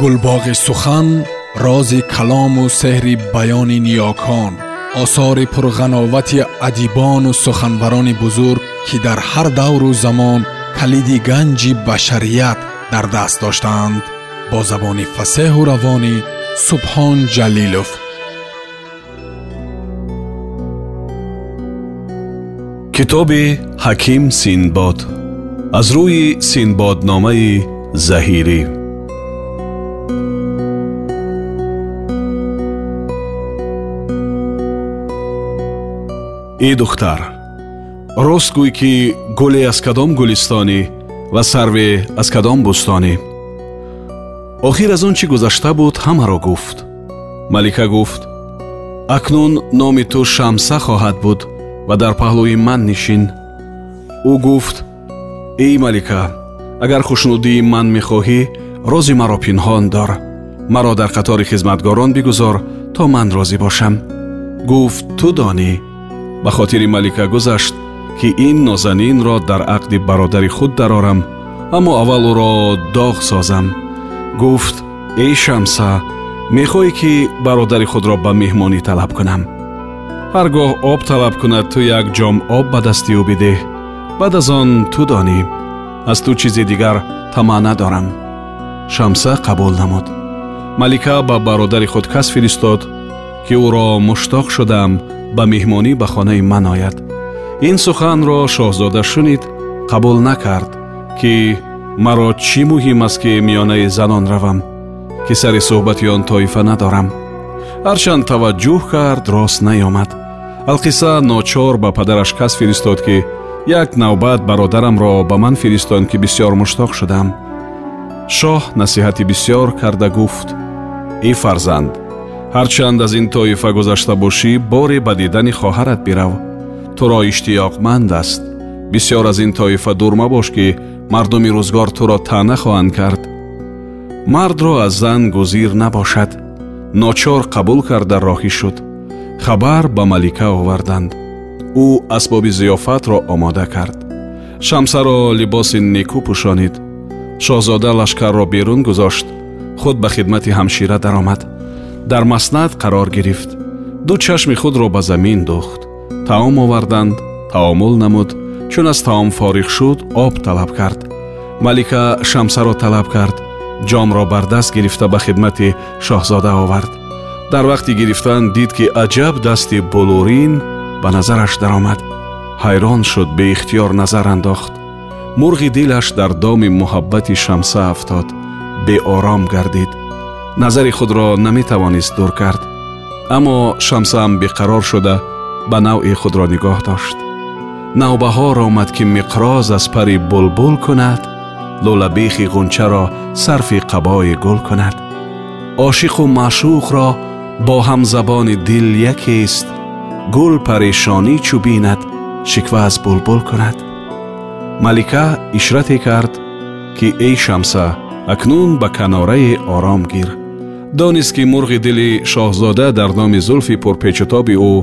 гулбоғи сухан рози калому сеҳри баёни ниёкон осори пурғановати адибону суханбарони бузург ки дар ҳар давру замон калиди ганҷи башарият дар даст доштаанд бо забони фасеҳу равонӣ субҳон ҷалилов. Китоби ҳаким синбод. Аз рӯи синбодномаи заҳирӣ и духтар рост гӯй ки гуле аз кадом гулистонӣ ва сарве аз кадом бӯстонӣ. Охир аз он чӣ гузашта буд ҳамаро гуфт. Малика гуфт акнун номи ту шамса хоҳад буд ва дар паҳлӯи ман нишин ӯ гуфт эй малика агар хушнудии ман мехоҳӣ рози маро пинҳон дор. Маро дар қатори хизматгорон бигузор то ман розӣ бошам гуфт ту донӣ ба хотири малика гузашт ки ин нозанинро дар ақди бародари худ дарорам аммо аввал ӯро доғ созам. Гуфт эй шамса мехоҳӣ ки бародари худро ба меҳмонӣ талаб кунам. Ҳар гоҳ об талаб кунад ту як ҷом об ба дасти ӯ бидеҳ баъд аз он ту донӣ. Аз ту чизе дигар тамаъ надорам шамса қабул намуд. Малика ба бародари худ кас фиристод ки ӯро муштоқ шудам ба меҳмонӣ ба хонаи ман ояд. Ин суханро шоҳзода шунид қабул накард ки маро чӣ муҳим аст ки миёнаи занон равам ки сари суҳбати он тоифа надорам. Ҳарчанд таваҷҷӯҳ кард рост наёмад. Алқисса ночор ба падараш кас фиристод ки як навбат бародарамро ба ман фиристон ки бисьёр муштоқ шудам. Шоҳ насиҳати бисьёр карда гуфт. И фарзанд ҳарчанд аз ин тоифа гузашта бошӣ боре ба дидани хоҳарат бирав. туро иштиёқманд аст. бисьёр аз ин тоифа дур мабош ки мардуми рӯзгор туро таъна хоҳанд кард. мардро аз зан гузир набошад. ночор қабул карда роҳӣ шуд. хабар ба малика оварданд. ӯ асбоби зиёфатро омода кард. шамсаро либоси некӯ пӯшонид. шоҳзода лашкарро берун гузошт. худ ба хидмати ҳамшира даромад дар маснад қарор гирифт ду чашми худро ба замин духт таом оварданд таомул намуд чун аз таом фориғ шуд об талаб кард малика шамсаро талаб кард ҷомро бар даст гирифта ба хидмати шоҳзода овард дар вақти гирифтан дид ки аҷаб дасти булурин ба назараш даромад ҳайрон шуд беихтиёр назар андохт мурғи дилаш дар доми муҳаббати шамса афтод беором гардид назари худро наметавонист дур кард аммо шамсаам беқарор шуда ба навъи худро нигоҳ дошт навбаҳор омад ки миқроз аз пари булбул кунад лӯлабехи ғунчаро сарфи қабои гул кунад ошиқу маъшуқро бо ҳамзабони дил якест гул парешонӣ чӯ бинад шиква аз булбул кунад малика ишрате кард ки эй шамса акнун ба канорае ором гир донист ки мурғи дили шоҳзода дар номи зулфи пурпечутоби ӯ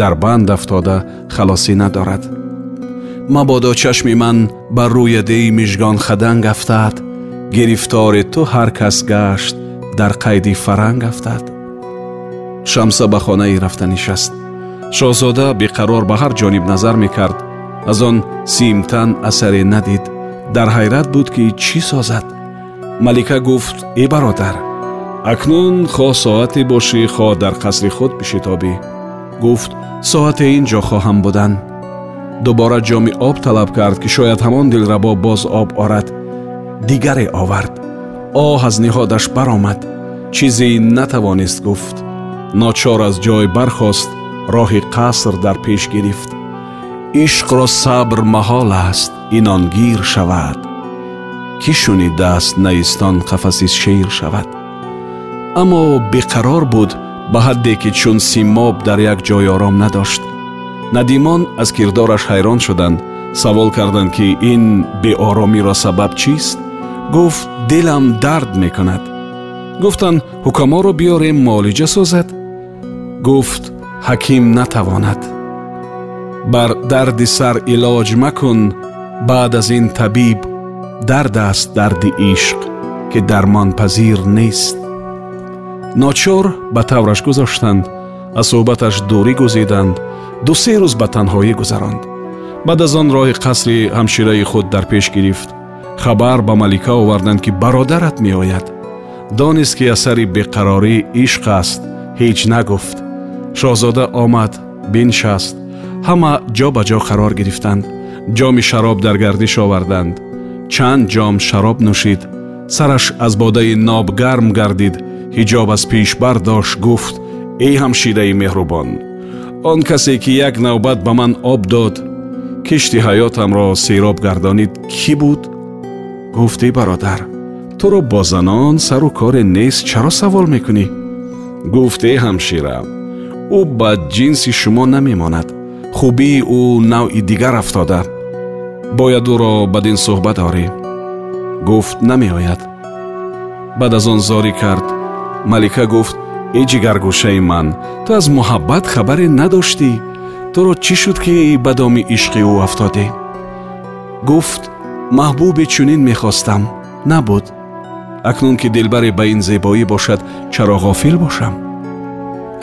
дар банд афтода халосӣ надорад мабодо чашми ман бар рӯядеи мижгон хаданг афтад гирифтори ту ҳар кас гашт дар қайди фаранг афтад шамса ба хонае рафта нишаст шоҳзода беқарор ба ҳар ҷониб назар мекард аз он симтан асаре надид дар ҳайрат буд ки чӣ созад малика гуфт э бародар акнун хоҳ соате бошӣ хоҳ дар қасри худ бишитобӣ гуфт соате ин ҷо хоҳам будан дубора ҷоми об талаб кард ки шояд ҳамон дилрабо боз об орад дигаре овард оҳ аз ниҳодаш баромад чизе натавонист гуфт ночор аз ҷой бархост роҳи қаср дар пеш гирифт ишқро сабр маҳол аст инон гир шавад кӣ шунидааст наистон қафаси шер шавад аммо беқарор буд ба ҳадде ки чун симоб дар як ҷой ором надошт надимон аз кирдораш ҳайрон шуданд савол карданд ки ин беоромиро сабаб чист гуфт дилам дард мекунад гуфтанд ҳукаморо биёрем муолиҷа созад гуфт ҳаким натавонад бар дарди сар илоҷ макун баъд аз ин табиб дард аст дарди ишқ ки дармонпазир нест Ночор ба тавраш гузоштанд аз суҳбаташ дурӣ гузиданд. Дусе рӯз ба танҳоӣ гузаронд. Баъд аз он роҳи қасри ҳамшираи худ дар пеш гирифт. Хабар ба малика оварданд ки бародарат меояд. Донист ки асари беқарорӣ ишқ аст ҳеҷ нагуфт. Шоҳзода омад биншаст ҳама ҷо ба ҷо қарор гирифтанд. Ҷоми шароб дар гардиш оварданд. Чанд ҷом шароб нӯшид. Сараш аз бодаи ноб гарм гардид ҳиҷоб аз пеш бардошт гуфт эй ҳамшираи меҳрубон он касе ки як навбат ба ман об дод кишти ҳаётамро сероб гардонид кӣ буд гуфтӣ бародар туро бо занон сару коре нест чаро савол мекунӣ гуфте ҳамшира ӯ ба ҷинси шумо намемонад хубии ӯ навъи дигар афтода бояд ӯро бадин суҳбат орӣ гуфт намеояд баъд аз он зорӣ кард малика гуфт э ҷигаргӯшаи ман ту аз муҳаббат хабаре надоштӣ? Туро чӣ шуд ки ба доми ишқи ӯ афтодӣ? Гуфт маҳбубе чунин мехостам набуд. Акнун ки дилбаре ба ин зебоӣ бошад чаро ғофил бошам.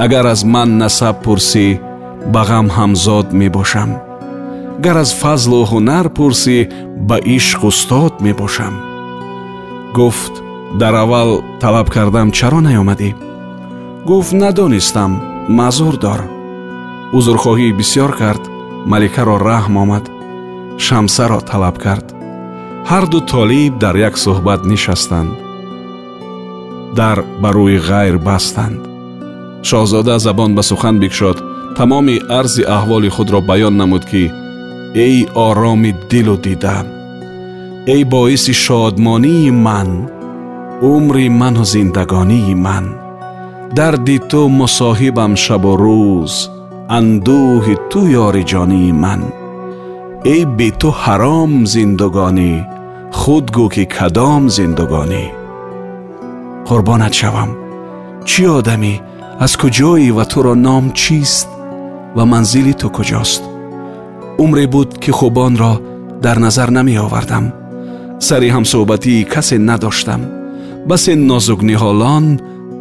Агар аз ман насаб пурсӣ ба ғам ҳамзод мебошам. Гар аз фазлу ҳунар пурсӣ ба ишқ устод мебошам гуфт дар аввал талаб кардам чаро наёмадӣ гуфт надонистам маъзур дор. Узрхоҳӣ бисьёр кард маликаро раҳм омад шамсаро талаб кард. Ҳарду толиб дар як суҳбат нишастанд дар ба рӯи ғайр бастанд. Шоҳзода забон ба сухан бикшод тамоми арзи аҳволи худро баён намуд ки эй ороми дилу дида эй боиси шодмонии ман умри ману зиндагонии ман дарди ту мусоҳибам шабу рӯз андӯҳи ту ёриҷонии ман эй бе ту ҳаром зиндагонӣ худ гӯ ки кадом зиндагонӣ қурбонат шавам чӣ одамӣ аз куҷоӣ ва туро ном чист ва манзили ту куҷост умре буд ки хубонро дар назар намеовардам сари ҳамсӯҳбатии касе надоштам Басе нозукниҳолон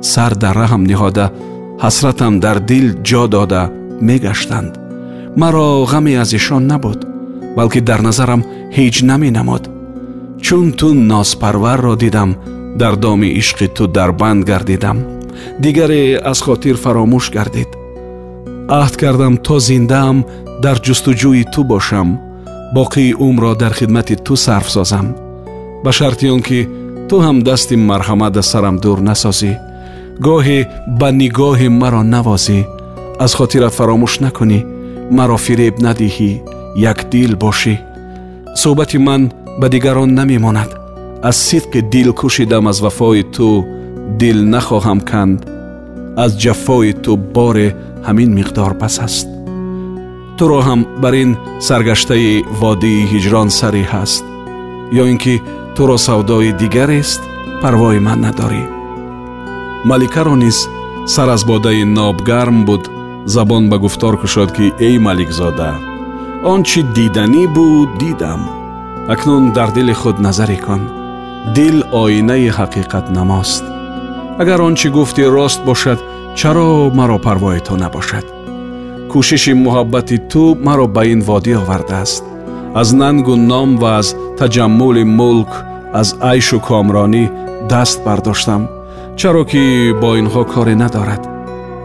сар дар раҳм ниҳода ҳасратам дар дил ҷо дода мегаштанд. Маро ғаме аз ишон набуд балки дар назарам ҳеҷ наменамуд. Чун ту нозпарварро дидам дар доми ишқи ту дарбанд гардидам. Дигаре аз хотир фаромӯш гардид. Аҳд кардам то зиндаам дар ҷустуҷӯи ту бошам. Боқии умрро дар хидмати ту сарф созам. Ба шарти он ки ту ҳам дасти марҳамат аз сарам дур насозӣ гоҳе ба нигоҳи маро навозӣ аз хотират фаромӯш накунӣ маро фиреб надиҳӣ якдил бошӣ суҳбати ман ба дигарон намемонад аз сидқи дил кӯшидам аз вафои ту дил нахоҳам канд аз ҷафои ту боре ҳамин миқдор пас аст туро ҳам бар ин саргаштаи водии ҳиҷрон сарӣ ҳаст ё ин ки туро савдои дигарест парвои ман надорӣ. Маликаро низ сар аз бодаи ноб гарм буд забон ба гуфтор кушод ки эй маликзода он чӣ диданӣ буд дидам. Акнун дар дили худ назаре кун. Дил оинаи ҳақиқатнамост. Агар он чӣ гуфтӣ рост бошад чаро маро парвои ту набошад? Кӯшиши муҳаббати ту маро ба ин водӣ овардааст. Аз нангу ном ва аз таҷаммули мулк аз айшу комронӣ даст бардоштам чаро ки бо инҳо коре надорад.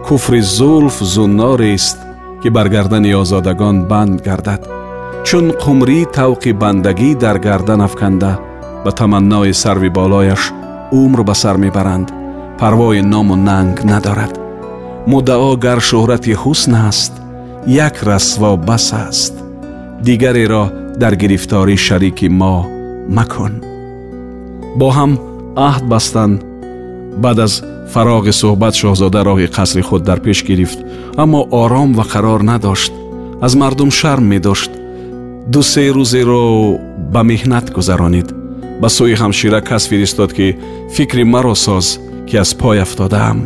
Куфри зулф зуннорест ки бар гардани озодагон банд гардад. Чун қумрӣ тавқи бандагӣ дар гардан афканда ба таманнои сарви болояш умр ба сар мебаранд. Парвои ному нанг надорад. Муддао гар шӯҳрати ҳусн аст як расво бас аст. Дигареро در گرفتاری شریک ما مکن. با هم عهد بستند. بعد از فراغ صحبت شاهزاده راه قصر خود در پیش گرفت اما آرام و قرار نداشت. از مردم شرم می داشت دو سه روزی را به مهنت گذرانید. به سوی همشیره کس فرستاد که فکر مرا ساز که از پای افتادم.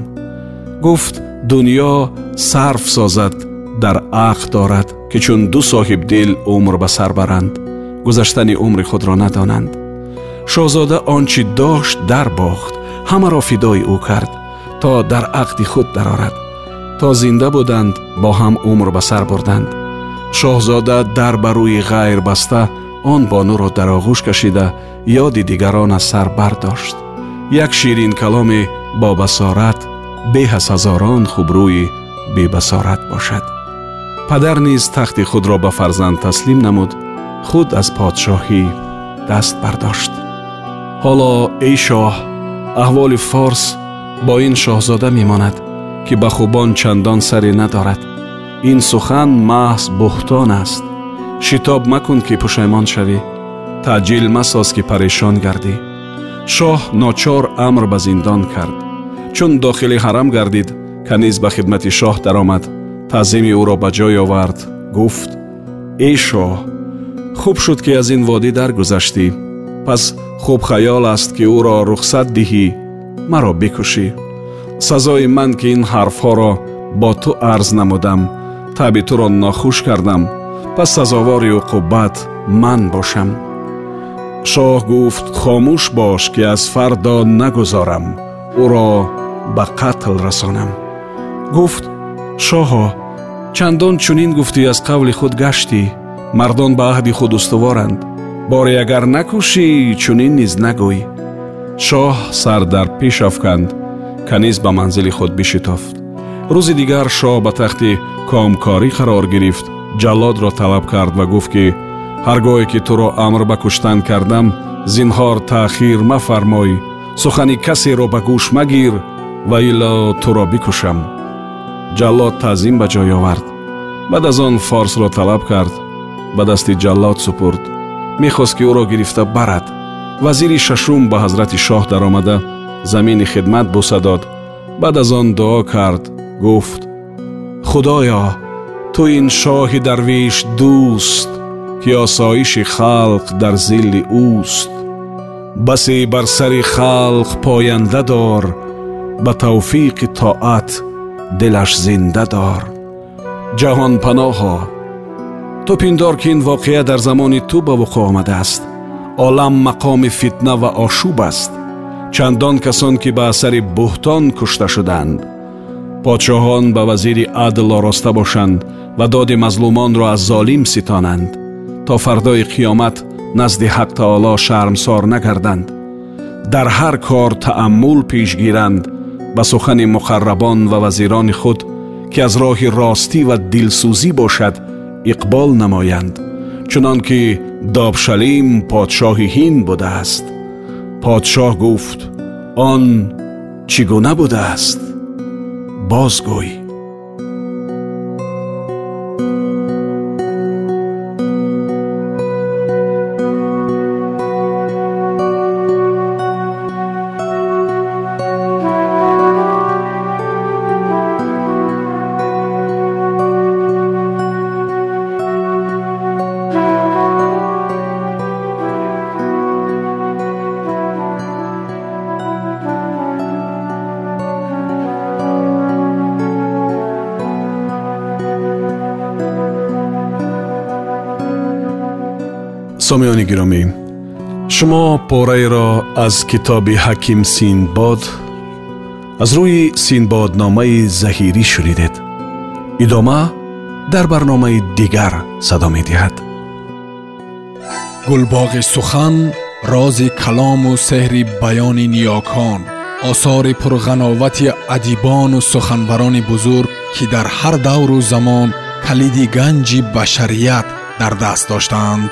گفت دنیا صرف سازد در عقل دارد. ки чун ду соҳибдил умр ба сар баранд гузаштани умри худро надонанд шоҳзода он чӣ дошт дарбохт ҳамаро фидои ӯ кард то дар ақди худ дарорад то зинда буданд бо ҳам умр ба сар бурданд шоҳзода дар ба рӯи ғайр баста он бонуро дар оғӯш кашида ёди дигарон аз сар бардошт як ширин каломе бо басорат беҳ аз ҳазорон хубрӯи бебасорат бошад Падар низ тахти худро ба фарзанд таслим намуд худ аз подшоҳӣ даст бардошт. Ҳоло эй шоҳ аҳволи форс бо ин шоҳзода мемонад ки ба хубон чандон саре надорад. Ин сухан маҳз буҳтон аст. Шитоб макун ки пушаймон шавӣ. Таъҷил масоз ки парешон гардӣ. Шоҳ ночор амр ба зиндон кард. Чун дохили ҳарам гардид каниз ба хидмати шоҳ даромад таъзими ӯро ба ҷой овард гуфт эй шоҳ хуб шуд ки аз ин водӣ даргузаштӣ пас хуб хаёл аст ки ӯро рухсат диҳӣ маро бикушӣ сазои ман ки ин ҳарфҳоро бо ту арз намудам таби туро нохуш кардам пас сазовори уқубат ман бошам шоҳ гуфт хомӯш бош ки аз фардо нагузорам ӯро ба қатл расонам гуфт шоҳо чандон чунин гуфтӣ аз қавли худ гаштӣ мардон ба аҳди худ устуворанд. Боре агар накушӣ чунин низ нагӯй. Шоҳ сар дар пеш афканд каниз ба манзили худ бишитофт. Рӯзи дигар шоҳ ба тахти комкорӣ қарор гирифт ҷаллодро талаб кард ва гуфт ки ҳар гоҳе ки туро амр ба куштан кардам зинҳор таъхир мафармой сухани касеро ба гӯш магир ва ило туро бикушам ҷаллод таъзим ба ҷой овард. Баъд аз он форсро талаб кард. Ба дасти ҷаллод супурд. Мехост ки ӯро гирифта барад. Вазири шашум ба ҳазрати шоҳ даромада замини хидмат буса дод. Баъд аз он дуо кард гуфт худоё ту ин шоҳи дарвеш дӯст ки осоиши халқ дар зилли ӯст. Басе бар сари халқ поянда дор ба тавфиқи тоат дилаш зинда дор ҷаҳонпаноҳо ту пиндор ки ин воқеа дар замони ту ба вуқӯъ омадааст олам мақоми фитна ва ошӯб аст чандон касон ки ба асари буҳтон кушта шуданд подшоҳон ба вазири адл ороста бошанд ва доди мазлумонро аз золим ситонанд то фардои қиёмат назди ҳақ таоло шармсор нагарданд дар ҳар кор таъаммул пеш гиранд ба сухани муқаррабон ва вазирони худ ки аз роҳи ростӣ ва дилсӯзӣ бошад иқбол намоянд чунон ки добшалим подшоҳи ҳинд будааст подшоҳ гуфт он чӣ гуна будааст бозгӯй сомиёни гиромӣ шумо пораеро аз китоби ҳаким синбод аз рӯи синбодномаи заҳирӣ шунидед идома дар барномаи дигар садо медиҳад гулбоғи сухан рози калому сеҳри баёни ниёкон осори пурғановати адибону суханбарони бузург ки дар ҳар давру замон калиди ганҷи башарият дар даст доштаанд